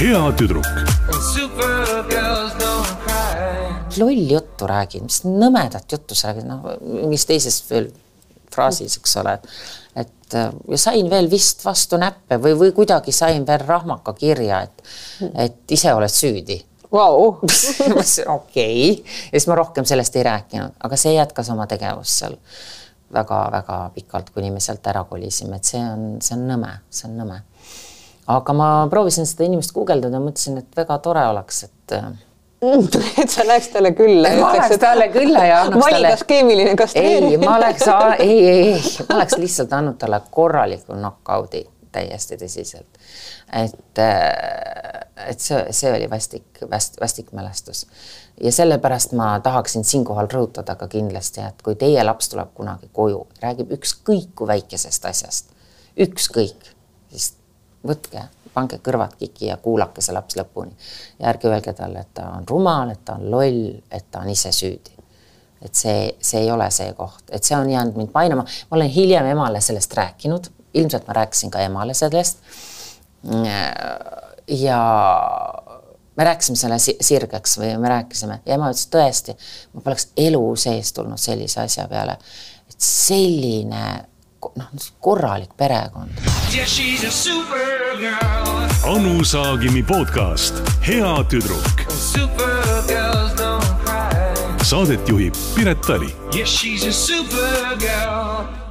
hea tüdruk. Lolli juttu räägid, mis nõmedat juttu sa räägid, noh, mingis teises veel fraasis, eks ole, et et äh, ja sain veel vist vastu näppe või, või kuidagi sain veel rahmaka kirja, et, et ise oled süüdi. Vau. okei, ja siis ma rohkem sellest ei rääkinud, aga see jätkas oma tegevust seal väga-väga pikalt, kuni me sealt ära kolisime, et see on, see on nõme, see on nõme. aga ma proovisin seda inimest guugeldada, mõtlesin, et väga tore oleks, et äh, et sa läheks talle külla. ma läheks talle külla ja annaks vali talle. kas keemiline kastreerimine. ei, ma oleks, ei, ei, ei, ma oleks lihtsalt andnud talle korraliku knock-out'i täiesti tõsiselt. et, et see, see oli vastik, vast-, vastik mälestus. ja sellepärast ma tahaksin siinkohal rõhutada ka kindlasti, et kui teie laps tuleb kunagi koju, räägib ükskõik kui väikesest asjast, ükskõik, siis võtke pange kõrvad kiki ja kuulake see laps lõpuni. ja ärge öelge talle, et ta on rumal, et ta on loll, et ta on ise süüdi. et see, see ei ole see koht, et see on jäänud mind painama, ma olen hiljem emale sellest rääkinud, ilmselt ma rääkisin ka emale sellest. Ja me rääkisime selle sirgeks või me rääkisime ja ema ütles tõesti, ma poleks elu sees tulnud sellise asja peale, et selline noh, korralik perekond. Yeah. Anu Saagimi podcast Hea tüdruk. Cry. saadet juhib Piret Tali Yeah, she's a supergirl.